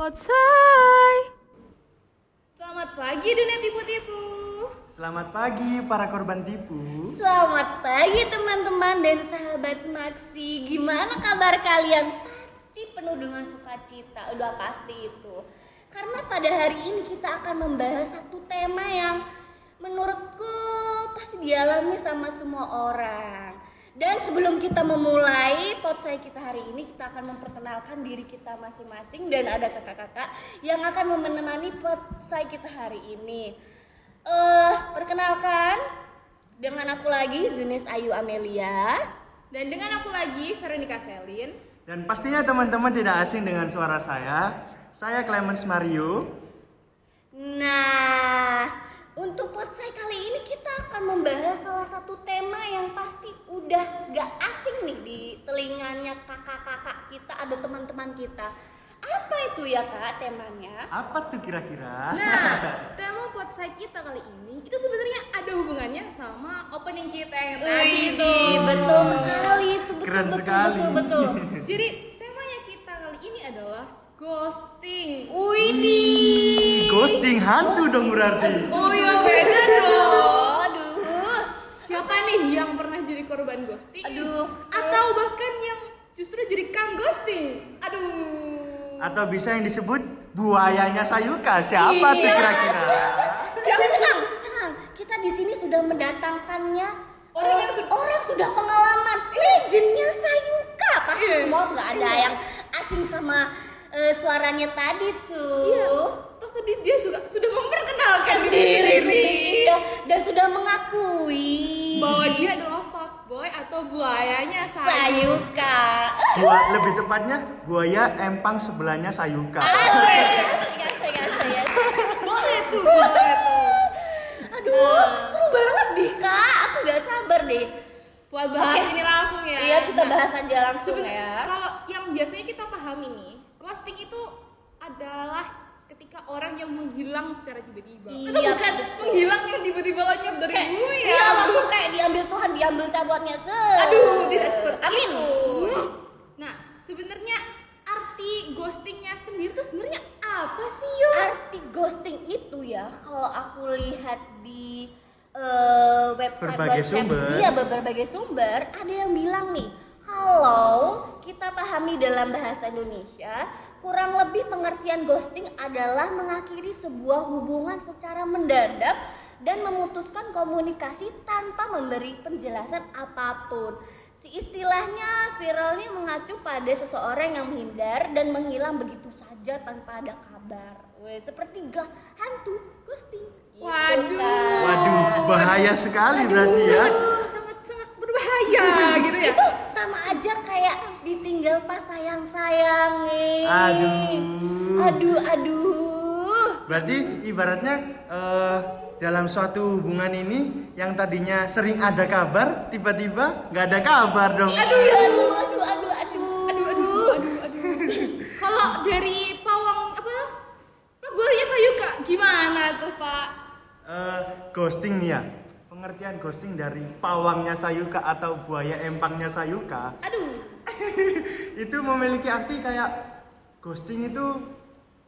Potsai. Selamat pagi dunia tipu-tipu. Selamat pagi para korban tipu. Selamat pagi teman-teman dan sahabat Semaksi. Gimana kabar kalian? Pasti penuh dengan sukacita, udah pasti itu. Karena pada hari ini kita akan membahas satu tema yang menurutku pasti dialami sama semua orang. Dan sebelum kita memulai potsai kita hari ini, kita akan memperkenalkan diri kita masing-masing dan ada kakak-kakak yang akan menemani potsai kita hari ini. Eh, perkenalkan dengan aku lagi Zunis Ayu Amelia. Dan dengan aku lagi Veronica Selin. Dan pastinya teman-teman tidak asing dengan suara saya. Saya Clemens Mario. Nah, untuk potsai kali ini kita akan membahas salah satu tema yang pasti udah gak asing nih di telinganya kakak-kakak kita ada teman-teman kita. Apa itu ya kak temanya? Apa tuh kira-kira? Nah, tema potsai kita kali ini itu sebenarnya ada hubungannya sama opening kita yang tadi Wih, itu. betul sekali itu betul Keren betul, sekali. betul betul. Jadi temanya kita kali ini adalah ghosting. Ih, Ghosting hantu dong berarti. Oh iya beda dong. Aduh, Siapa nih yang pernah jadi korban ghosting? Aduh, Atau bahkan yang justru jadi kang ghosting? Aduh. Atau bisa yang disebut buayanya Sayuka. Siapa tuh Iya, kira-kira? Jangan tenang, tenang. Kita di sini sudah mendatangkannya Orang eh, yang sudah- orang sudah pengalaman, legendnya Sayuka. Pasti Iya. semua nggak ada yang asing sama eh, suaranya tadi tuh. Iya. Tadi dia juga sudah memperkenalkan Diri diri sih. Dan sudah mengakui bahwa dia adalah fuckboy atau buayanya saya. Sayuka. Gua lebih tepatnya buaya empang sebelahnya Sayuka. Asik, asik, asik, asik, asik. Boleh tuh, boleh tuh. Aduh, seru banget nih kak. Aku gak sabar deh. Buat bahas Oke. ini langsung ya. Iya kita Nah, bahas aja langsung ya. Kalau yang biasanya kita pahami nih, ghosting itu adalah ketika orang yang menghilang secara tiba-tiba. Iya, itu bukan betul. menghilang yang tiba-tiba lenyap dari Kayak, bumi ya. Iya langsung kayak diambil Tuhan, diambil cabutnya se. Aduh, tidak seperti Amin. itu. Hmm. Nah, sebenarnya arti ghostingnya sendiri tuh sebenarnya apa sih, Yo? Arti ghosting itu ya, kalau aku lihat di eh, website Berbagai website, sumber. iya berbagai sumber, ada yang bilang nih, kalau kita pahami dalam bahasa Indonesia, kurang lebih pengertian ghosting adalah mengakhiri sebuah hubungan secara mendadak dan memutuskan komunikasi tanpa memberi penjelasan apa pun. Si istilahnya viralnya mengacu pada seseorang yang menghindar dan menghilang begitu saja tanpa ada kabar. Weh, seperti gak hantu ghosting. Gitu, Waduh. Waduh, bahaya sekali berarti ya. Sangat sangat sangat berbahaya gitu ya. Itu sama aja kayak ditinggal pas sayang-sayang nih. Aduh. Aduh, aduh. Berarti ibaratnya eh, dalam suatu hubungan ini yang tadinya sering ada kabar, tiba-tiba nggak ada kabar dong. Aduh, aduh, aduh, aduh, aduh. aduh aduh aduh aduh kalau dari pawang apa buahnya sayuka gimana tuh pak Eh, ghosting nih ya. Pengertian ghosting dari pawangnya Sayuka atau buaya empangnya Sayuka aduh itu memiliki arti kayak ghosting itu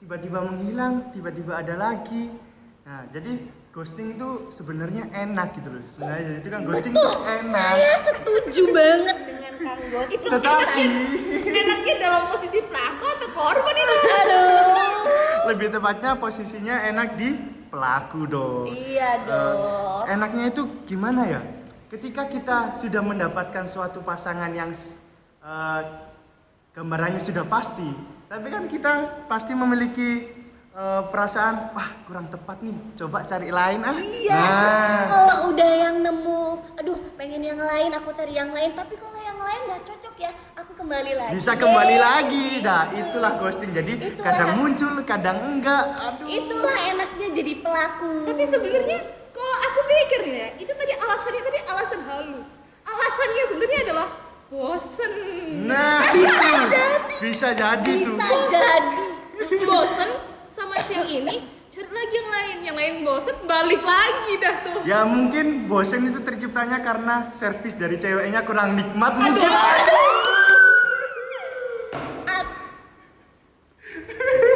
tiba-tiba menghilang, tiba-tiba ada lagi. Nah, jadi ghosting itu sebenarnya enak gitu loh. Sebenarnya itu kan ghosting itu enak. Saya setuju banget dengan Kang Gos. Itu Tetapi enaknya dalam posisi pelaku atau korban itu aduh. lebih tepatnya posisinya enak di pelaku dong. Iya Eh, dong. enaknya itu gimana ya? Ketika kita sudah mendapatkan suatu pasangan yang eh, gambarannya sudah pasti, tapi kan kita pasti memiliki eh, perasaan, wah kurang tepat nih, coba cari lain ah. Iya. Nah, yang lain, aku cari yang lain. Tapi kalau yang lain nggak cocok ya, aku kembali lagi. bisa kembali deh. lagi. Dah, itulah ghosting. Jadi Itulah. kadang muncul, kadang enggak. Aduh. Itulah enaknya jadi pelaku. tapi sebenarnya kalau aku pikir nih ya itu tadi alasannya tadi alasan halus alasannya sebenarnya adalah bosen Nah, betul. Bisa jadi tuh. bisa jadi. bosen sama si yang ini cari lagi yang lain yang lain bosen balik lagi dah tuh ya mungkin bosen itu terciptanya karena servis dari ceweknya kurang nikmat aduh, mungkin aduh.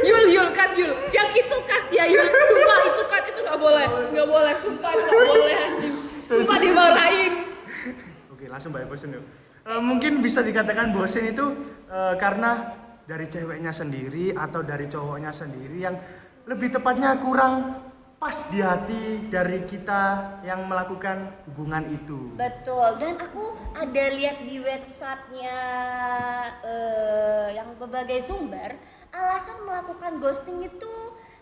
Yul, Yul, kan Yul. Yang itu kan ya Yul. Sumpah itu kan itu nggak boleh, nggak boleh. Sumpah nggak boleh anjing. Sumpah dimarahin. Oke, langsung Mbak bosen yuk. Uh, mungkin bisa dikatakan bosen itu uh, karena dari ceweknya sendiri atau dari cowoknya sendiri yang lebih tepatnya kurang pas di hati dari kita yang melakukan hubungan itu. Betul, dan aku ada lihat di websitenya eh, yang berbagai sumber, alasan melakukan ghosting itu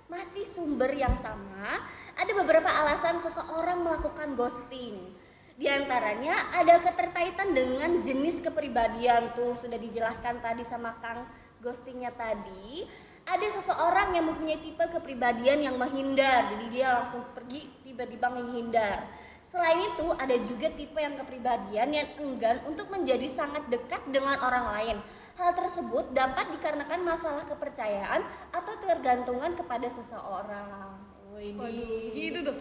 masih sumber yang sama. Ada beberapa alasan seseorang melakukan ghosting. Di antaranya ada keterkaitan dengan jenis kepribadian tuh sudah dijelaskan tadi sama Kang ghostingnya tadi. Ada seseorang yang mempunyai tipe kepribadian yang menghindar, jadi dia langsung pergi tiba-tiba menghindar. Selain itu, ada juga tipe yang kepribadian yang enggan untuk menjadi sangat dekat dengan orang lain. Hal tersebut dapat dikarenakan masalah kepercayaan atau ketergantungan kepada seseorang. Wih, Waduh, gitu tuh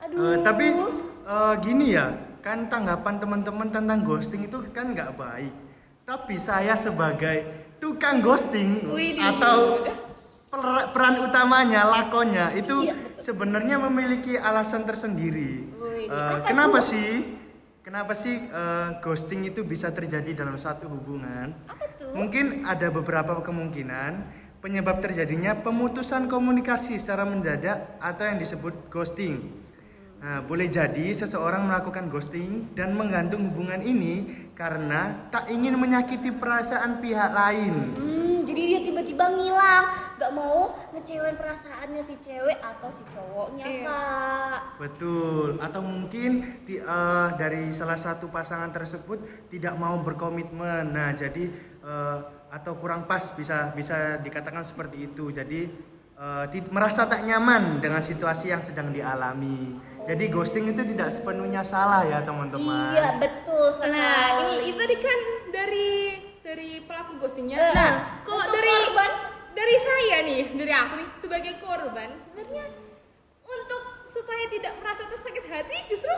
Aduh. Eh, tapi eh, gini ya, kan tanggapan teman-teman tentang ghosting itu kan nggak baik. Tapi saya sebagai tukang ghosting Widih. atau per- peran utamanya, lakonnya itu Iya, sebenarnya memiliki alasan tersendiri. Widih, apa kenapa tuh? sih? Kenapa sih eh, ghosting itu bisa terjadi dalam satu hubungan? apa tuh? Mungkin ada beberapa kemungkinan penyebab terjadinya pemutusan komunikasi secara mendadak atau yang disebut ghosting. Nah, boleh jadi seseorang melakukan ghosting dan menggantung hubungan ini karena tak ingin menyakiti perasaan pihak lain. Hmm, jadi dia tiba-tiba ngilang, gak mau ngecewain perasaannya si cewek atau si cowoknya Iya. kak. Betul, atau mungkin di, eh, dari salah satu pasangan tersebut tidak mau berkomitmen. Nah, jadi eh, atau kurang pas bisa bisa dikatakan seperti itu. Jadi eh, ti- merasa tak nyaman dengan situasi yang sedang dialami. Jadi ghosting itu tidak sepenuhnya salah ya, teman-teman. Iya betul sekali. nah ini itu tadi kan dari dari pelaku ghostingnya Eh, nah kalau dari korban? dari saya nih dari aku nih sebagai korban sebenarnya untuk supaya tidak merasa tersakit hati justru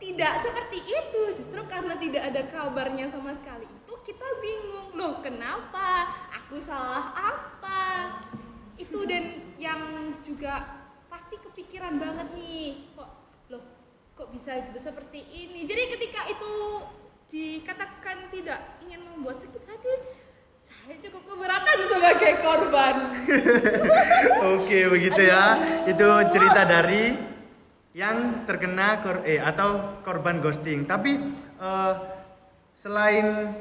tidak seperti itu justru karena tidak ada kabarnya sama sekali itu kita bingung loh kenapa aku salah apa itu dan yang juga pasti kepikiran banget nih kok kok bisa gitu seperti ini jadi ketika itu dikatakan tidak ingin membuat sakit hati saya cukup keberatan sebagai korban Oke, begitu ya. Itu cerita dari yang terkena kor eh atau korban ghosting. Tapi eh, selain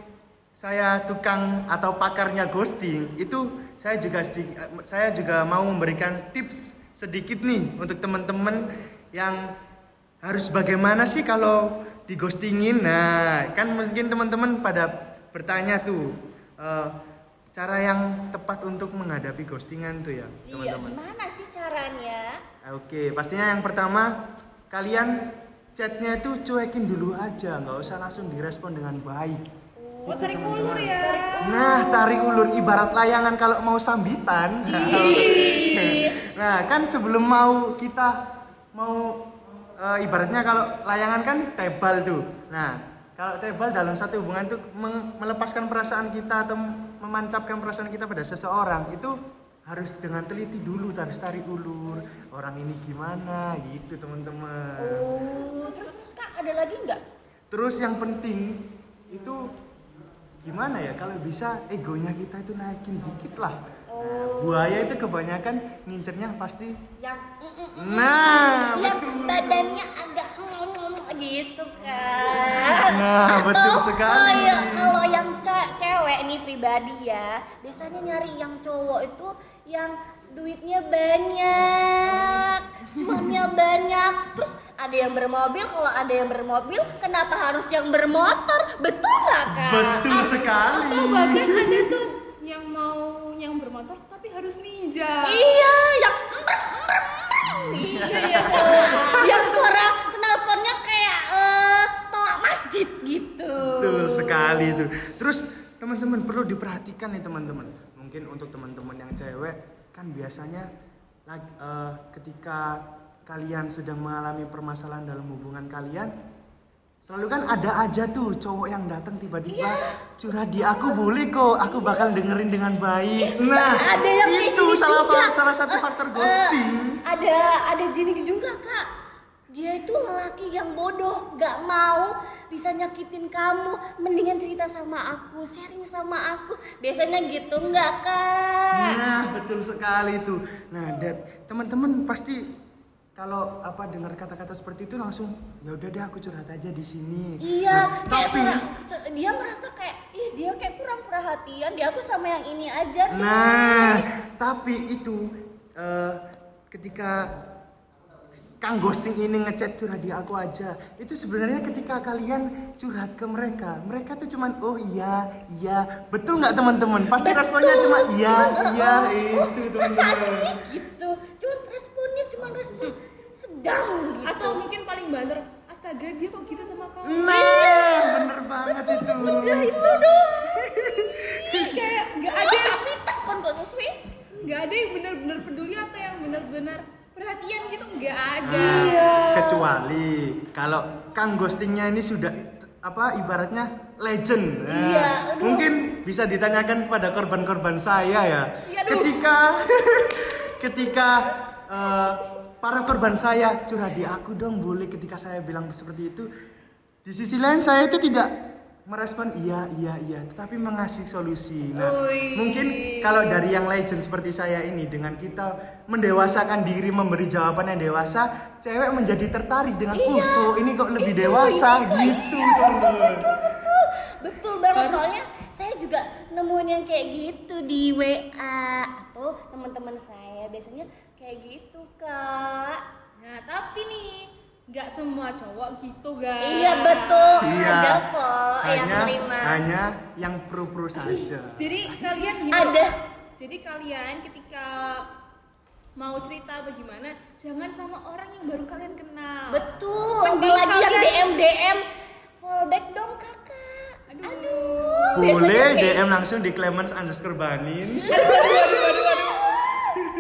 saya tukang atau pakarnya ghosting, itu saya juga sedikit, saya juga mau memberikan tips sedikit nih untuk teman-teman yang harus bagaimana sih kalau di ghostingin. Nah, kan mungkin teman-teman pada bertanya tuh eh, cara yang tepat untuk menghadapi ghostingan tuh ya, Iya, teman-teman. gimana sih caranya? Oke, pastinya yang pertama kalian chatnya itu cuekin dulu aja, nggak usah langsung direspon dengan baik. oh Itu, tarik teman-teman. ulur ya Nah, tarik ulur ibarat layangan kalau mau sambitan. nah, kan sebelum mau kita mau eh, ibaratnya kalau layangan kan tebal tuh. Nah, kalau tebal dalam satu hubungan tuh melepaskan perasaan kita atau memancapkan perasaan kita pada seseorang itu harus dengan teliti dulu harus tarik ulur orang ini gimana gitu teman-teman Oh, terus terus kak ada lagi nggak? Terus yang penting itu gimana ya kalau bisa egonya kita itu naikin dikit lah. Buaya itu kebanyakan ngincernya pasti. Yang Nah, yang betul. badannya agak gitu kan. Nah, betul Atau, sekali. Oh iya, kalau yang ce- cewek nih pribadi ya, biasanya nyari yang cowok itu yang duitnya banyak, cuannya banyak. Terus ada yang bermobil, kalau ada yang bermobil, kenapa harus yang bermotor? Betul nggak kak? Betul sekali. atau bahkan ada tuh yang mau yang bermotor tapi harus ninja Iya, yang embreng, embreng. Iya, iya. yang suara knalpotnya kayak eh toa masjid gitu. Betul sekali itu. Terus teman-teman perlu diperhatikan nih teman-teman. Mungkin untuk teman-teman yang cewek kan biasanya eh, ketika kalian sedang mengalami permasalahan dalam hubungan kalian selalu kan ada aja tuh cowok yang datang tiba-tiba curhat di aku boleh kok aku bakal dengerin dengan baik nah ada yang itu gini salah juga. salah satu faktor Eh, ghosting ada ada gini juga kak. dia itu lelaki yang bodoh, gak mau bisa nyakitin kamu, mendingan cerita sama aku, sharing sama aku. Biasanya gitu nggak kak? Nah, betul sekali itu. Nah, dan teman-teman pasti kalau apa dengar kata-kata seperti itu langsung ya udah deh aku curhat aja di sini. Iya, Nah, kayak tapi dia merasa kayak, ih dia kayak kurang perhatian, dia aku sama yang ini aja. deh." Nah, tapi itu eh, ketika Kang Ghosting ini ngechat curhat di aku aja. Itu sebenarnya ketika kalian curhat ke mereka, mereka tuh cuman oh iya, iya. Betul nggak teman-teman? Pasti responnya cuma iya, Cuman, iya oh, oh, itu masa teman-teman. sih gitu? Cuman responnya cuman respon sedang gitu. Atau mungkin paling banter, astaga dia kok gitu sama kamu. Nah, bener banget itu. Udah itu dong. kayak nggak Ada ada tapi tes kan kok sesuai. nggak ada yang benar-benar peduli atau yang benar-benar perhatian gitu nggak ada. Nah, Iya. kecuali kalau Kang Ghostingnya ini sudah apa ibaratnya legend. Nah, Iya, aduh. mungkin bisa ditanyakan kepada korban-korban saya ya. Iya, ketika ketika eh, para korban saya curhat di aku dong boleh ketika saya bilang seperti itu. Di sisi lain saya itu tidak merespon iya iya iya tetapi mengasih solusi. Nah, Ui. mungkin kalau dari yang legend seperti saya ini dengan kita mendewasakan diri memberi jawaban yang dewasa cewek menjadi tertarik dengan uh Iya. cowok ini kok lebih Ih, cowok dewasa gitu iya, teman-teman Betul, betul banget soalnya saya juga nemuin yang kayak gitu di WA atau teman-teman saya biasanya kayak gitu kak. Nah tapi nih nggak semua cowok gitu guys. Iya betul, iya ada kok yang hanya terima. hanya yang pro-pro saja Jadi kalian gini Ada. Jadi kalian ketika mau cerita atau gimana, jangan sama orang yang baru kalian kenal. Betul, Mending apalagi yang kalian- DM DM fallback dong kakak. Aduh. Aduh. boleh biasanya kayak- DM langsung di Clemens underscore Banin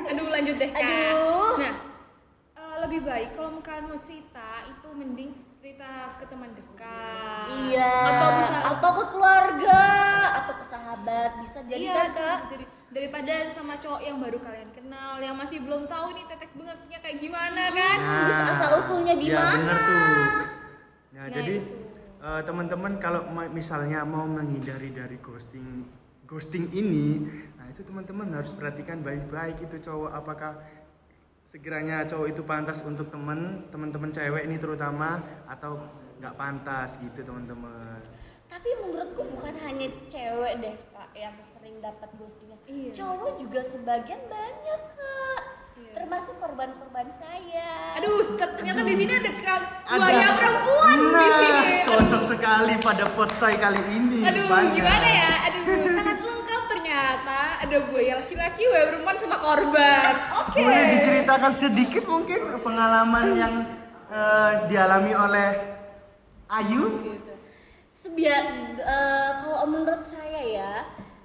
Aduh lanjut deh kak. Aduh. Nah lebih baik kalau kalian mau cerita itu mending cerita ke teman dekat. Iya. Atau misal atau ke keluarga atau ke sahabat bisa jadi Iya, kan kak. Jadi daripada sama cowok yang baru kalian kenal, yang masih belum tahu nih tetek bengetnya kayak gimana kan? Terus asal usulnya di ya mana? bener tuh ya Nah, jadi itu. eh, teman-teman kalau misalnya mau menghindari dari ghosting ghosting ini nah itu teman-teman harus perhatikan baik-baik itu cowok apakah segiranya cowok itu pantas untuk temen teman-teman cewek ini terutama atau nggak pantas gitu teman-teman Tapi menurutku bukan hanya cewek deh kak yang sering dapat ghostingan. Iya. Cowok juga sebagian banyak kak. Iya. Termasuk korban-korban saya. Aduh, ternyata di sini ada buaya perempuan di nah sini. cocok sekali pada potsai kali ini Aduh, banyak. gimana ya? Aduh, sangat lengkap ternyata. Ada buaya laki-laki, buaya perempuan sama korban. Oke. Boleh diceritakan sedikit mungkin pengalaman yang eh, dialami oleh Ayu? Sebia, eh, kalau menurut saya ya,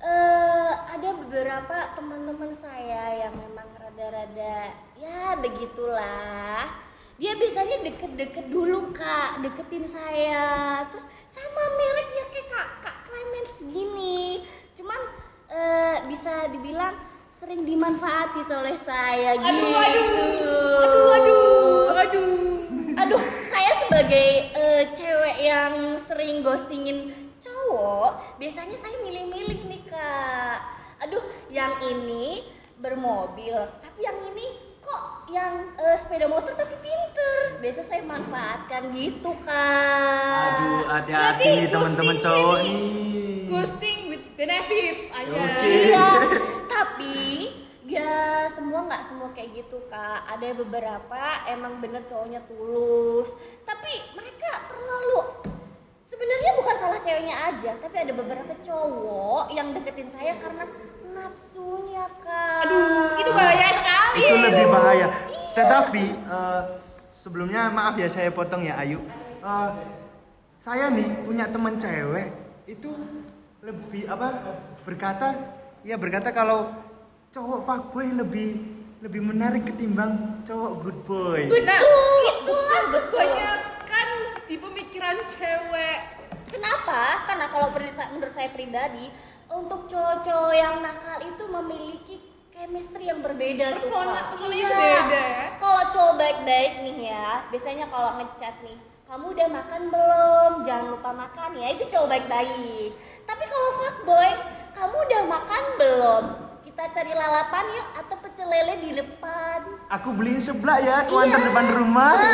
eh, ada beberapa teman-teman saya yang memang rada-rada ya begitulah. Dia biasanya deket-deket dulu kak, deketin saya, terus sama mereknya kayak kak kak Clemens gini. Cuman eh, bisa dibilang sering dimanfaati oleh saya Aduh, gitu. aduh. Aduh, aduh. Aduh. Aduh, saya sebagai eh, cewek yang sering ghostingin cowok, biasanya saya milih-milih nih kak. Aduh, yang ini bermobil, tapi yang ini kok yang eh, sepeda motor tapi pinter. Biasa saya manfaatkan gitu kak. Aduh, Berarti hati-hati nih teman-teman cowok ini nih. Ghosting with benefit aja. Oke. Iya, tapi ya semua nggak semua kayak gitu kak. Ada beberapa emang bener cowoknya tulus, tapi mereka terlalu sebenarnya bukan salah ceweknya aja, tapi ada beberapa cowok yang deketin saya karena nafsunya kak. Aduh, itu bahaya sekali. Itu lebih bahaya. Iya. Tetapi eh, sebelumnya maaf ya saya potong ya Ayu. Eh, saya nih punya teman cewek itu lebih apa berkata ya berkata kalau cowok fuckboy lebih lebih menarik ketimbang cowok good boy. Nah, itu betul. kebanyakan di pemikiran cewek. Kenapa? Karena kalau menurut saya- menurut saya pribadi, untuk cowok-cowok yang nakal itu memiliki chemistry yang berbeda tuh Persona- Kak. personanya Iya. beda ya. Kalau cowok baik-baik nih ya, biasanya kalau ngechat nih, kamu udah makan belum? Jangan lupa makan ya. Itu cowok baik-baik. Tapi kalau fuckboy, kamu udah makan belum? Kita cari lalapan yuk atau pecel lele di depan. Aku beliin seblak ya, aku Iya. antar depan rumah.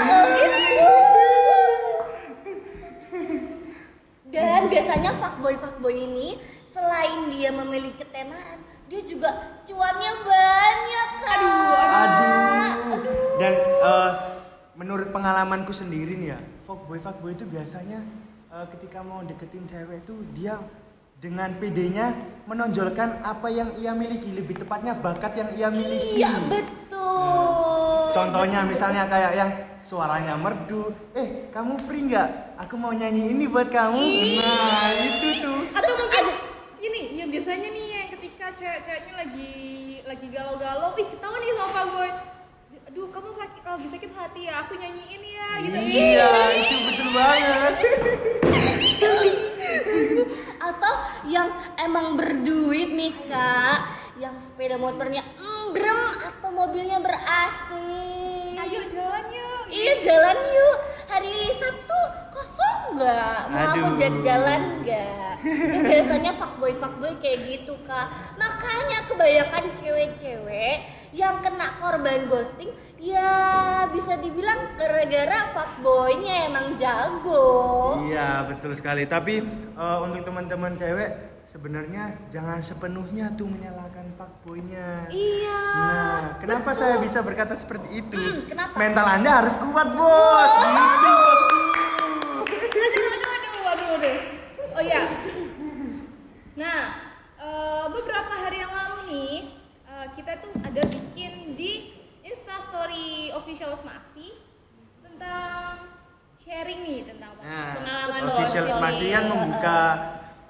Dan biasanya fuckboy fuckboy ini selain dia memiliki ketenaran, dia juga cuannya banyak kan. Aduh. Dan eh, menurut pengalamanku sendiri nih ya, fuckboy fuckboy itu biasanya eh, ketika mau deketin cewek itu dia dengan PD-nya menonjolkan apa yang ia miliki, lebih tepatnya bakat yang ia miliki. Iya betul. Contohnya Betul, misalnya kayak yang suaranya merdu, eh kamu free nggak? Aku mau nyanyi ini buat kamu. Nah itu tuh. atau mungkin ini yang biasanya nih yang ketika cewek-ceweknya lagi lagi galau-galau ih tahu nih sama Pak Boy. Aduh kamu sakit lagi sakit hati ya aku nyanyiin ya gitu. Iya itu betul banget. atau yang emang berduit nih kak yang sepeda motornya embrem atau mobilnya ber AC ayo jalan yuk iya jalan yuk. Hari Sabtu kosong nggak? Mau aku Aduh. jalan-jalan nggak? Itu biasanya fuckboy fuckboy kayak gitu kak. Makanya kebanyakan cewek-cewek yang kena korban ghosting ya bisa dibilang gara-gara fuckboynya emang jago. Iya betul sekali. Tapi eh, untuk teman-teman cewek sebenarnya jangan sepenuhnya tuh menyalahkan fuckboynya. iya Nah, kenapa betul. saya bisa berkata seperti itu? Hmm, kenapa? Mental Anda harus kuat, Bos. Gitu, bosku. aduh aduh aduh aduh aduh oh ya nah eh, beberapa hari yang lalu nih eh, kita tuh ada bikin di Instastory official Smaksi tentang sharing nih tentang Nah, pengalaman official. Smasi kan membuka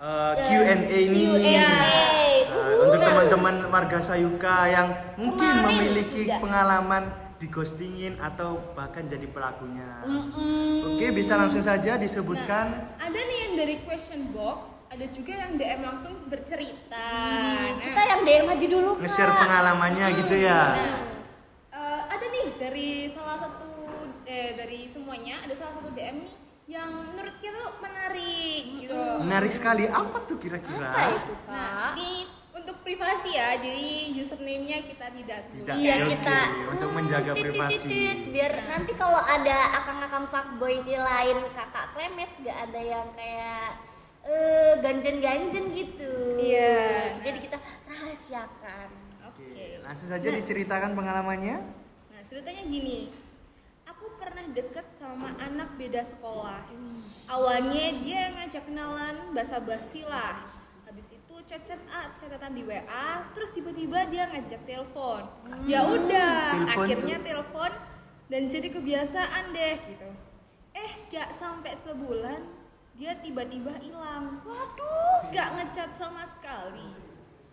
eh, Q&A nih. Q&A. Eh, Uhuh. untuk Nah. teman-teman warga Sayuka yang mungkin Kemarin memiliki sudah. pengalaman digostingin atau bahkan jadi pelakunya. Mm-mm. Oke, bisa langsung saja disebutkan. Nah, ada nih yang dari question box, ada juga yang DM langsung bercerita. Hmm, Nah, kita yang DM aja dulu kak nge-share pengalamannya gitu ya. Nah, eh, ada nih dari salah satu eh dari semuanya ada salah satu DM nih yang menurut kita tuh menarik gitu. Menarik sekali. Apa tuh kira-kira? apa itu kak Nah, ini untuk privasi ya, jadi username-nya kita tidak sebutkan. Iya Oke, kita untuk menjaga tit, tit, privasi. tit, tit. biar nanti kalau ada akang-akang fuckboy si lain kakak klemets gak ada yang kayak eh ganjen-ganjen gitu. Iya. Jadi kita rahasiakan. Oke. Oke, langsung saja diceritakan pengalamannya. Nah, ceritanya gini. Pernah deket sama anak beda sekolah. Awalnya dia yang ngajak kenalan basa-basi lah. Habis itu chat-chat ah, catatan di WA, terus tiba-tiba dia ngajak telepon. Ya udah, akhirnya telepon dan jadi kebiasaan deh gitu. Eh, gak sampai sebulan dia tiba-tiba hilang. Waduh, gak ngechat sama sekali.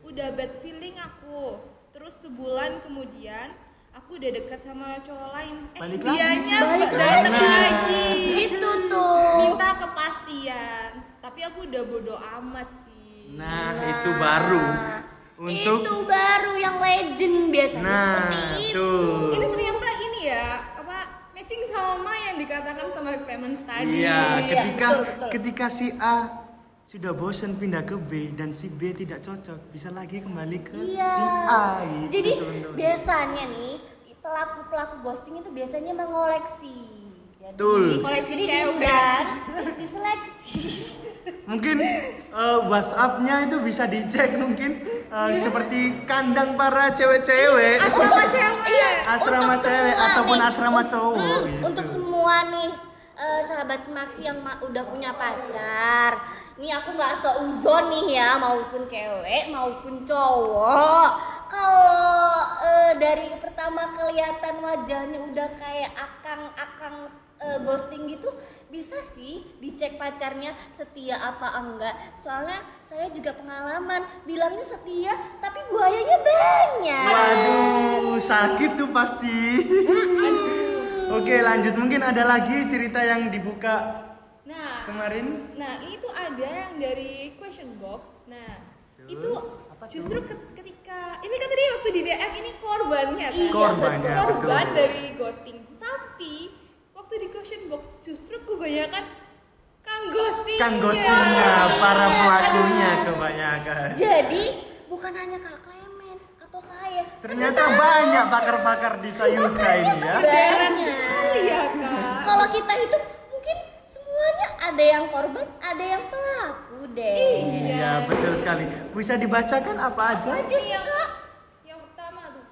Udah bad feeling aku. Terus sebulan kemudian aku udah dekat sama cowok lain. Eh, Balik lagi dianya tuh. Balik datang lagi. lagi. Itu tuh. Minta kepastian. Tapi aku udah bodo amat sih. Nah, itu baru untuk itu baru yang legend biasanya Nah, seperti itu. tuh. Ini ternyata ini ya, apa matching sama yang dikatakan sama Clemens tadi. Iya, Iya, ketika betul, betul. ketika si A sudah bosan pindah ke B dan si B tidak cocok, bisa lagi kembali ke Iya. si A gitu, Jadi teman-teman. biasanya nih pelaku-pelaku ghosting itu biasanya mengoleksi. Jadi, Betul. Koleksi jadi cewek. dan diseleksi. Mungkin eh, WhatsApp-nya itu bisa dicek mungkin eh, Iya. seperti kandang para cewek-cewek, Asrama cewek. Iya, asrama untuk cewek ataupun nih. asrama cowok. Hmm, gitu. Untuk semua nih eh, sahabat semaksi yang ma- udah punya pacar. Nih aku nggak seuzon nih ya maupun cewek maupun cowok. Kalau eh, dari pertama kelihatan wajahnya udah kayak akang-akang eh, ghosting gitu bisa sih dicek pacarnya setia apa enggak soalnya saya juga pengalaman bilangnya setia tapi buayanya banyak Waduh, sakit tuh pasti. Oke, lanjut. Mungkin ada lagi cerita yang dibuka Nah, kemarin. Nah, ini tuh ada yang dari question box. Nah, Tuh, itu apa tuh? justru ke- ketika ini kan tadi waktu di DM ini korbannya kan? Iya, Korbannya, betul. korban betul. dari ghosting. Tapi waktu di question box justru kebanyakan kang ghosting. Kang ghostingnya, para pelakunya kebanyakan. Jadi bukan hanya Kak Clemens atau saya. Ternyata banyak pakar-pakar di Sayuka ini ya. banyak. Iya kak. Kalau kita itu mungkin semuanya ada yang korban, ada yang pelaku deh. Iya, betul sekali. Bisa dibacakan apa aja? Aja sih Kak. Yang pertama tuh,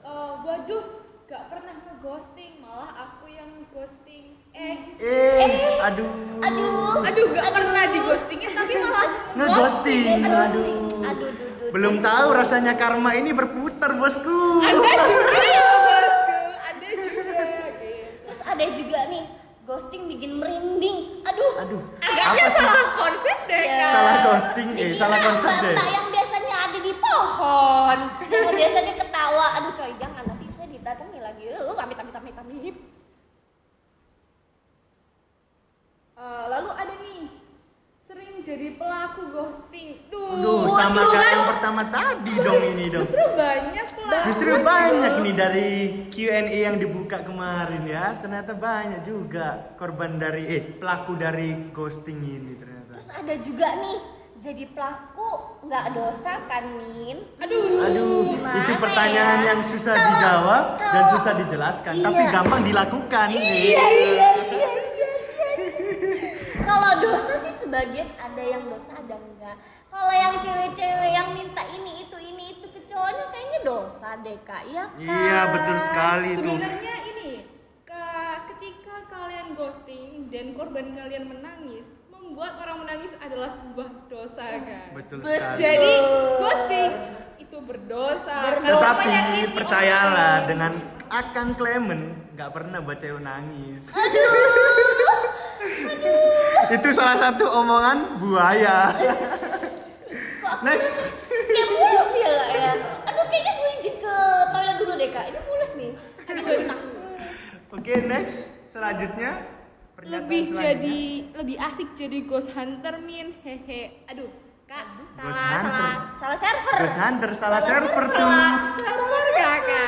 eh, waduh, gak pernah ngeghosting, malah aku yang ghosting. Eh, Eh, aduh. Aduh. aduh gak pernah di ghostingin tapi malah Ngeghosting. Aduh, Aduh. aduh, aduh, aduh. Belum tahu rasanya karma ini berputar, Bosku. Ada juga ya bosku, ada juga. gitu. Terus ada juga nih ghosting bikin merinding. Aduh. Aduh. Agaknya apa tuh? salah konsep deh Ya. kak. Salah ghosting, eh, Dikira salah konsep deh. yang biasanya ada di pohon, yang biasanya ketawa. Aduh coy jangan nanti saya didatangi lagi. Uh, amit amit amit amit. Eh, lalu ada nih sering jadi pelaku ghosting. Duh, Aduh, sama kayak kan? yang pertama tadi dong ini dong. justru banyak pelaku. Justru banyak nih dari Q&A yang dibuka kemarin ya. Ternyata banyak juga korban dari eh pelaku dari ghosting ini ternyata. Terus ada juga nih jadi pelaku nggak dosa kan Min? Aduh, Aduh, itu pertanyaan ya? yang susah Kalau- dijawab dan kalau- susah dijelaskan, Iya. tapi gampang dilakukan nih. Iya iya iya iya. iya. Kalau dosa sih sebagian ada yang dosa ada enggak. Kalau yang cewek-cewek yang minta ini itu ini itu ke cowoknya kayaknya dosa deh kak ya kan? Iya, betul sekali tuh. sebenarnya ini ke- ketika kalian ghosting dan korban kalian menangis, membuat orang menangis adalah sebuah dosa kan. Betul sekali. Jadi ghosting itu berdosa. Berdosa. Tetapi percayalah orang. dengan akan Clement nggak pernah buat cewek nangis. Itu salah satu omongan buaya. Next. Kayak mulus ya kak ya. Aduh kayaknya gue izin ke toilet dulu deh kak. Ini mulus nih. Oke, next. Selanjutnya pernyataan lebih selanjutnya. jadi lebih asik jadi ghost hunter min hehe. Aduh, Kak, Ghost salah hunter. salah. Salah server. Ghost Hunter salah, Salah server server. tuh. Salah kakak.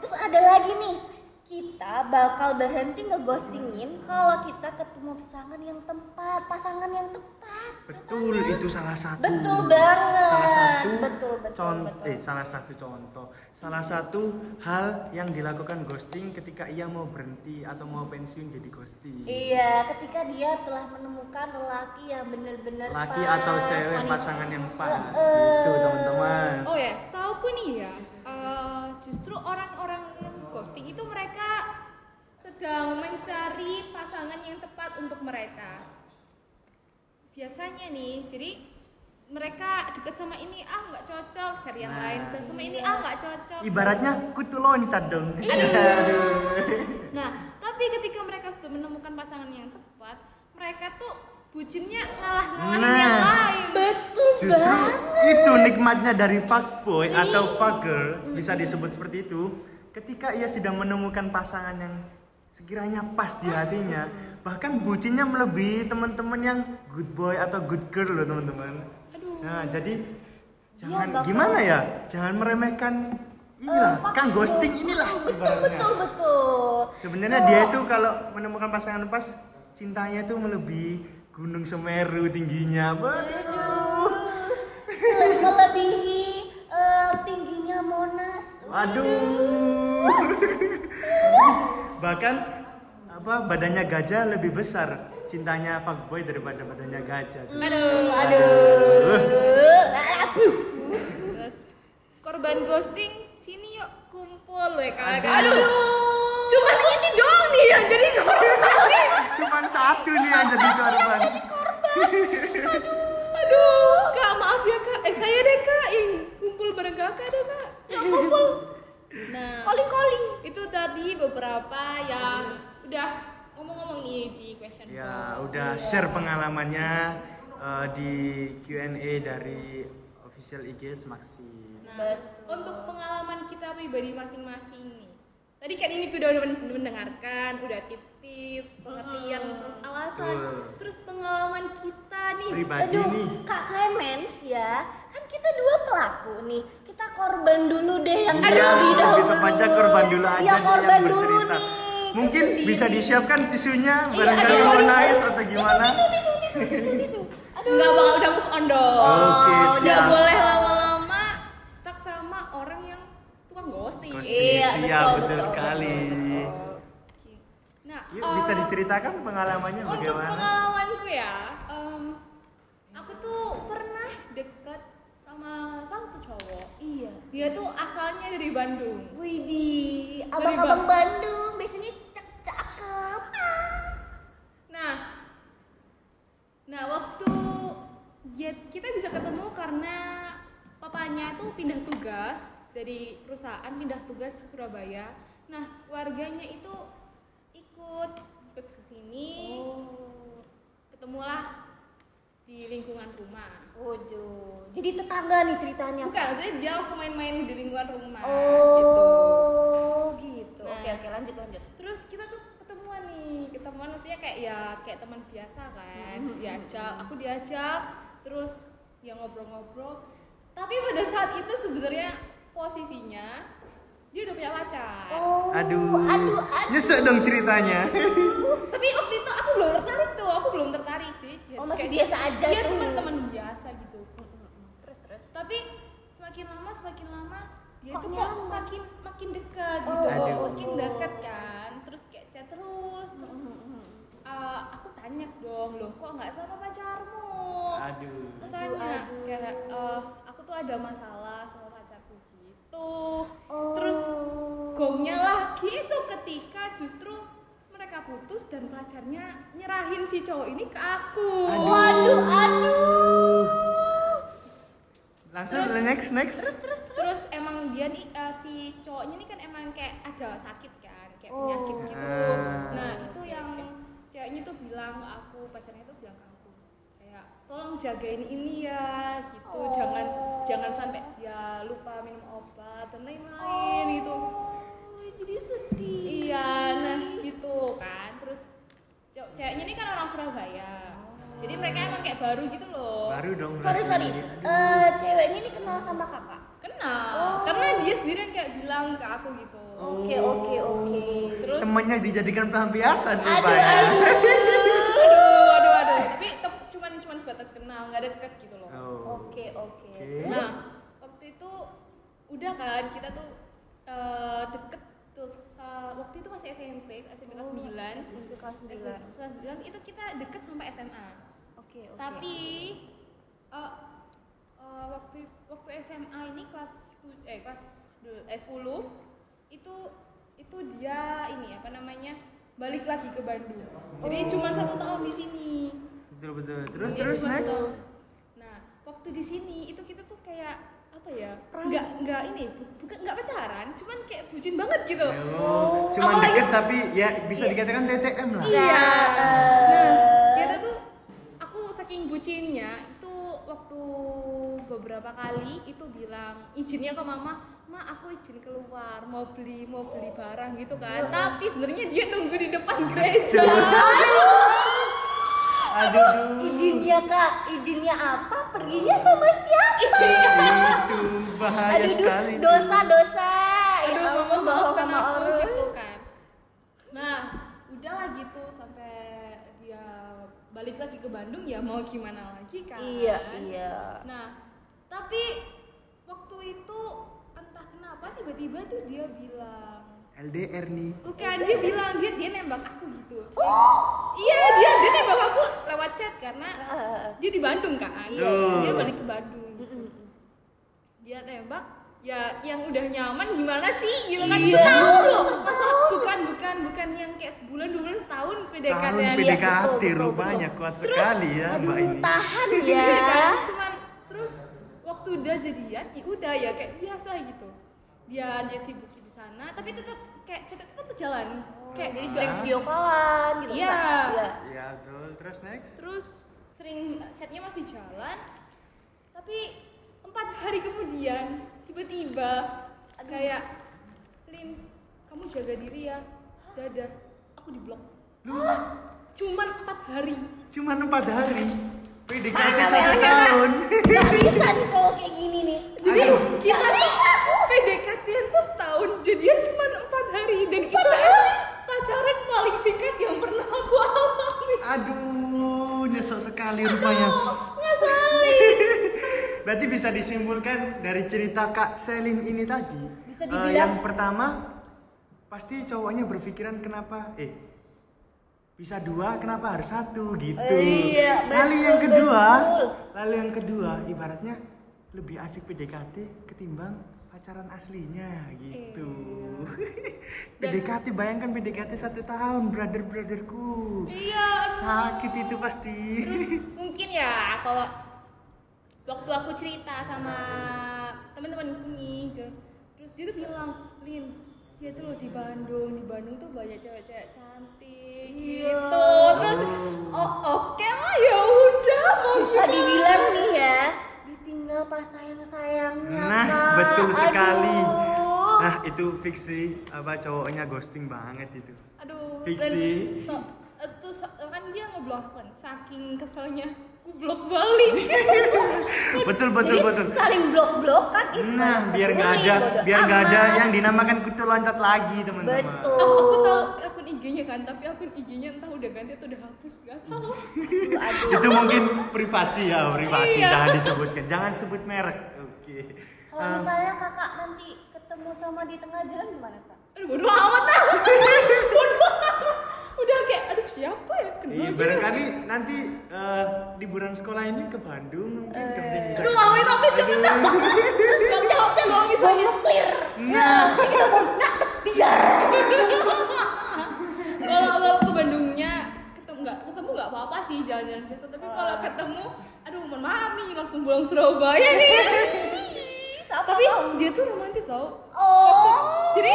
Terus ada lagi nih, kita bakal berhenti ngeghostingin kalau kita ketemu pasangan yang tepat, pasangan yang tepat. Betul, itu salah satu. Betul banget. Salah satu Betul, betul, contoh, betul. eh salah satu contoh, salah satu hal yang dilakukan ghosting ketika ia mau berhenti atau mau pensiun jadi ghosting. Iya, ketika dia telah menemukan lelaki yang benar-benar Laki pas, atau cewek wanita. pasangan yang pas, Eh, gitu teman-teman. Oh ya, setauku nih ya, eh, justru orang-orang ghosting itu mereka sedang mencari pasangan yang tepat untuk mereka. Biasanya nih, jadi mereka deket sama ini ah nggak cocok, cari yang Nah. lain. Deket sama ini ah nggak cocok. Ibaratnya kutu loncat dong. Iya. Aduh. Nah, tapi ketika mereka sudah menemukan pasangan yang tepat, mereka tuh bucinnya ngalah-ngalahin Nah. yang lain. Betul Justru banget. itu nikmatnya dari fuckboy atau fucker bisa disebut seperti itu. Ketika ia sudah menemukan pasangan yang sekiranya pas di hatinya, bahkan bucinnya melebihi teman-teman yang good boy atau good girl loh teman-teman. Aduh. Nah jadi jangan bakal- gimana ya, jangan meremehkan inilah, Eh, kang ghosting inilah. Betul betul betul. Sebenarnya dia itu kalau menemukan pasangan pas, cintanya itu melebihi gunung Semeru tingginya. Waduh. melebihi eh, tingginya Waduh. Bahkan apa badannya gajah lebih besar cintanya fuckboy daripada badannya gajah. tuh. Aduh, aduh. Aduh. Terus korban ghosting sini yuk kumpul ya kakak. Aduh. Aduh. Cuman ini doang nih yang jadi korban. Cuman satu nih yang jadi korban. Aduh, kak maaf ya kak. Eh saya deh kak yang kumpul bareng kakak deh kak. Kumpul Nah, calling-calling. itu tadi beberapa yang udah ngomong-ngomong nih di question Ya box. udah share pengalamannya eh, di Q&A dari official IG Smaksi. Nah, Betul. untuk pengalaman kita pribadi masing-masing nih. Tadi kan ini udah udah men- mendengarkan, udah tips-tips, pengertian, terus alasan, Betul. terus pengalaman kita nih. Pribadi Aduh, nih. Kak Clemens ya, kan kita dua pelaku nih, kita korban dulu deh yang Iya, terlebih dahulu. lebih tepatnya korban dulu aja Ya korban yang dulu bercerita. nih. Mungkin Itu bisa disiapkan tisunya Iya, barangkali aduh, mau nangis atau gimana. Tisu, tisu, tisu, tisu, tisu. Aduh. Nggak bakal udah move on dong. Oke, Udah siap. boleh lama-lama stuck sama orang yang tukang ghosting. Ghosting. Iya, Siap, betul, betul betul, sekali. betul, betul. Nah, Yuk eh, bisa diceritakan pengalamannya Untuk bagaimana? pengalamanku ya, em, aku tuh pernah deket sama satu cowok. Iya. Dia tuh asalnya dari Bandung. Widih, Dari abang-abang Bang. Bandung biasanya cak- cakep. Nah, nah waktu dia, kita bisa ketemu karena papanya tuh pindah tugas dari perusahaan pindah tugas ke Surabaya. Nah, keluarganya itu ikut ikut ke sini, Oh. ketemulah di lingkungan rumah. Waduh. Jadi tetangga nih ceritanya. Bukan, maksudnya dia waktu main-main di lingkungan rumah gitu. Oh, gitu. Nah. Oke, oke, lanjut lanjut. Terus kita tuh ketemuan nih, ketemuan maksudnya kayak ya kayak teman biasa kan, Mhm, diajak, aku diajak, terus ya ngobrol-ngobrol. Tapi pada saat itu sebenarnya posisinya dia udah punya pacar. Oh. Aduh, aduh, aduh. nyesek dong ceritanya. Tapi waktu itu aku belum tertarik tuh, aku belum tertarik sih. Ya, Oh, masih kayak- biasa aja Dia tuh. teman-teman biasa gitu. Terus terus. Tapi semakin lama semakin lama dia Kok tuh kok nyaman? makin makin dekat Oh, gitu, Aduh. makin dekat kan. Terus kayak chat terus, terus Uh, aku tanya dong loh kok nggak sama pacarmu Aduh. Aku tanya aduh. kayak uh, aku tuh ada masalah sama pacarku gitu Oh. terus gongnya lagi itu ketika justru mereka putus dan pacarnya nyerahin si cowok ini ke aku Waduh, aduh. Langsung next next. terus emang dia nih uh, si cowoknya nih kan emang kayak ada sakit kan kayak Oh. penyakit gitu Ah. nah itu yang ceweknya tuh bilang ke aku pacarnya tuh bilang ke aku kayak tolong jagain ini ya gitu Oh. jangan jangan sampai dia lupa minum obat dan lain-lain gitu Oh, jadi sedih. iya nah gitu kan terus ceweknya ini kan orang Surabaya jadi mereka emang kayak baru gitu loh Baru dong. Sorry, sorry. Eh, ceweknya ini kenal sama kakak. kenal Oh. karena dia sendiri yang kayak bilang ke aku gitu Oke, oke, oke. terus Temannya dijadikan pelampiasan Aduh, aduh. aduh aduh aduh tapi cuman cuman sebatas kenal nggak deket gitu loh Oh. Oke, oke. Nah waktu itu udah kan kita tuh eh, deket tuh sa- waktu itu masih SMP SMP kelas Oh, 9 SMP kelas 9. SMP kelas 9 itu kita deket sampai SMA Oke, oke. tapi eh, eh, waktu waktu SMA ini kelas eh kelas eh, 10 itu itu dia ini apa namanya balik lagi ke Bandung jadi cuma satu tahun di sini Betul betul. Terus Iya, terus next. nah waktu di sini itu kita tuh kayak apa ya nggak nggak ini bu- bukan nggak pacaran cuman kayak bucin banget gitu Oh, cuma Apalagi- deket tapi ya bisa dikatakan TTM lah. Iya. eh, Nah, kita tuh aku saking bucinnya itu waktu beberapa kali itu bilang izinnya ke mama, "Ma, aku izin keluar, mau beli mau beli barang gitu kan." Tapi sebenarnya dia nunggu di depan gereja. Aduh. Izinnya kak, izinnya apa? Perginya sama siapa? Itu bahaya Aduh, du- sekali. dosa dosa. Aduh, ya mama ampun, sama aku orang. gitu kan. Nah, udahlah gitu sampai dia balik lagi ke Bandung ya mau gimana lagi kan. Iya, iya. Nah, tapi waktu itu entah kenapa tiba-tiba tuh dia bilang, LDR nih. bukan dia bilang dia dia nembak aku gitu. Iya dia dia nembak aku lewat chat karena dia di Bandung kan. Iya. Dia balik ke Bandung. Gitu. Dia tembak ya yang udah nyaman gimana sih gitu kan Iya. setahun loh masa bukan bukan bukan yang kayak sebulan dua bulan setahun PDKT Tahun ya. betul, PDKT betul, rupanya betul. kuat Terus, sekali ya Aduh, mbak ini. tahan ya. kan cuman terus waktu udah jadian ya udah ya kayak biasa gitu dia dia sibuk di sana tapi tetap kayak chat itu kan oh, kayak jadi sering video callan gitu iya. iya betul. Terus next? Terus sering chatnya masih jalan tapi empat hari kemudian tiba-tiba kayak Lin kamu jaga diri ya dadah aku di blok cuman empat hari. Cuman empat hari? PDKT satu tahun. Gak bisa nih cowok kayak gini nih. Jadi Aduh. kita nih PDKT tuh setahun jadian cuman hari. Dan itu hari. pacaran paling singkat yang pernah aku alami. Aduh nyesel sekali rupanya. ngeselin berarti bisa disimpulkan dari cerita kak Selin ini tadi bisa uh, yang pertama pasti cowoknya berpikiran kenapa eh bisa dua kenapa harus satu gitu. Iya, betul, lalu yang kedua betul. lalu yang kedua ibaratnya lebih asik PDKT ketimbang pacaran aslinya gitu. PDKT bayangkan PDKT satu tahun brother brotherku. Iya, Sakit itu pasti. mungkin ya kalau waktu aku cerita sama teman-temanku nih Jo- terus dia tuh bilang Lin dia tuh loh di Bandung di Bandung tuh banyak cewek-cewek cantik Iya. gitu terus oh oke lah ya udah mau Bisa gimana? dibilang nih ya, ditinggal pas sayang-sayangnya Nah, Kak. betul sekali. Aduh. Nah, itu fiksi apa cowoknya ghosting banget itu. aduh Fiksi. dan so, terus kan dia ngeblok kan saking keselnya aku blok balik Betul betul Jadi betul. saling blok-blokan itu. Nah, biar nggak ada biar nggak ada yang dinamakan kutu loncat lagi, teman-teman. Betul. aku, aku tahu IG-nya kan tapi akun IG-nya entah udah ganti atau udah hapus gak tahu Aduh. Itu mungkin privasi ya, privasi. Iya. Jangan disebutkan. Jangan sebut merek. Oke. Kalau misalnya kakak nanti ketemu sama di tengah jalan gimana kak? aduh bodo amat dah bodo amat. udah kayak aduh siapa ya kenal Iya, gitu. barangkali nanti eh, liburan sekolah ini ke Bandung mungkin ke bisa. aduh amit cepet dah Terus bisa bisa kalau misalnya- bom nuklir. Nah. Kita bom nak dia. Apa-apa sih jalan-jalan biasa. Tapi kalau ketemu aduh mohon maaf nih langsung pulang Surabaya nih. Siapa tapi dia tuh romantis tau. Oh. jadi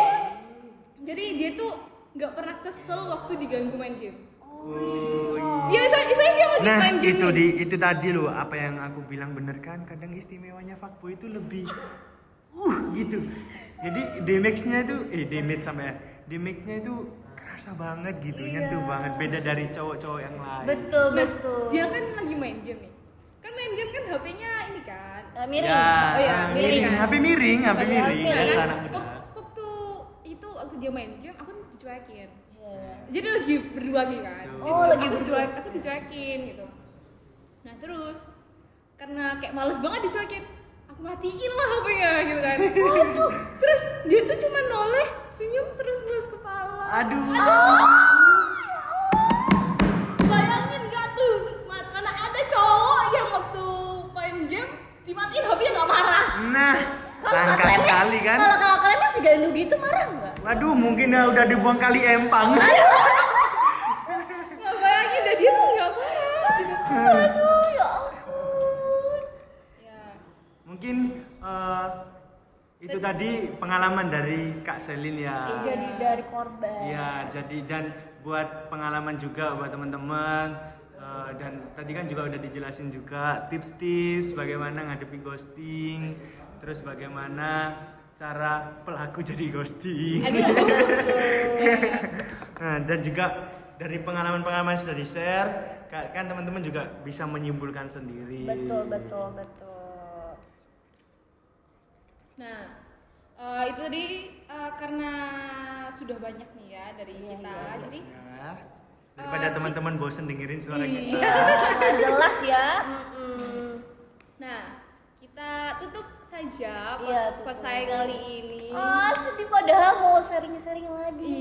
jadi dia tuh nggak pernah kesel waktu diganggu main game. Oh, dia saya saya dia lagi Nah main game itu di itu tadi loh apa yang aku bilang bener kan? Kadang istimewanya fuckboy itu lebih uh gitu. Jadi damage-nya itu eh damage sampai damage-nya itu kerasa banget gitu nyentuh banget beda dari cowok-cowok yang lain Betul Nah, betul. dia kan lagi main game nih kan main game kan HP-nya ini kan Eh, miring. ya Oh iya, ah, miring miring kan? HP miring HP HP miring miring. biasa kan? anak muda Wak- waktu itu waktu dia main game aku dicuekin Iya. jadi lagi berdua nih kan Oh, dicuek- lagi aku berdua. dicuek aku dicuekin gitu nah terus karena kayak males banget dicuekin aku matiin lah HP-nya gitu kan. Terus dia tuh cuma noleh senyum terus ngelus kepala. Aduh. Bayangin gak tuh ma- mana ada cowok yang waktu main game dimatiin HP-nya gak marah? Nah langka sekali kan. Kalau kalau kalian masih gandu gitu marah nggak? waduh mungkin ya udah dibuang kali empang itu tadi pengalaman dari Kak Selin ya Jadi dari korban. Iya, jadi dan buat pengalaman juga buat teman-teman eh, dan tadi kan juga udah dijelasin juga tips-tips bagaimana ngadepi ghosting, terus bagaimana cara pelaku jadi ghosting. nah, dan juga dari pengalaman-pengalaman sudah di-share, ka- kan teman-teman juga bisa menyimpulkan sendiri. Betul betul betul. Nah, eh, itu tadi eh, karena sudah banyak nih ya dari Iya, kita, iya, jadi Ya, daripada teman-teman bosen dengerin suara kita. iya. Jelas ya. Mm-mm. Nah, kita tutup saja Iya, tutup. saya kali ini. Oh sedih padahal mau sharing-sharing lagi.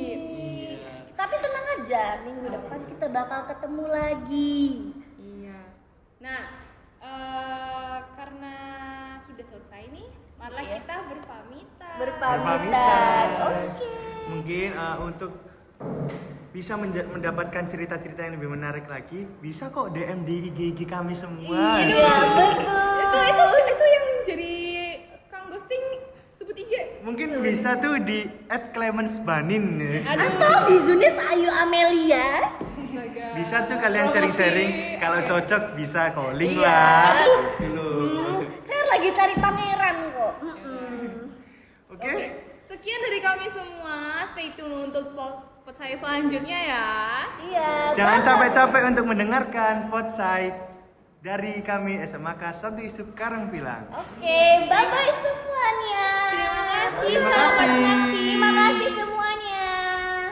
Iya. Tapi tenang aja, minggu depan kita bakal ketemu lagi. Berpamitan. Berpamitan. Oke. Mungkin uh, untuk bisa mendapatkan cerita-cerita yang lebih menarik lagi, bisa kok DM di IG-IG kami semua. Iya betul. Itu itu itu yang jadi Kang Ghosting sebut IG. Mungkin bisa tuh di @clemensbanin. Aduh. Atau di Zunis Ayu Amelia. Astaga. Bisa tuh kalian sharing-sharing. Kalau cocok bisa calling Iya. lah. Gitu. Hmm, saya lagi cari pangeran kok. Oke. Oke. Sekian dari kami semua. Stay tune untuk pot saya selanjutnya ya. Iya. Jangan capek-capek untuk mendengarkan Podside dari kami SMAK 1 Isuk Karangpilang. Oke, bye bye semuanya. Terima kasih. Terima Selamat kasih. makan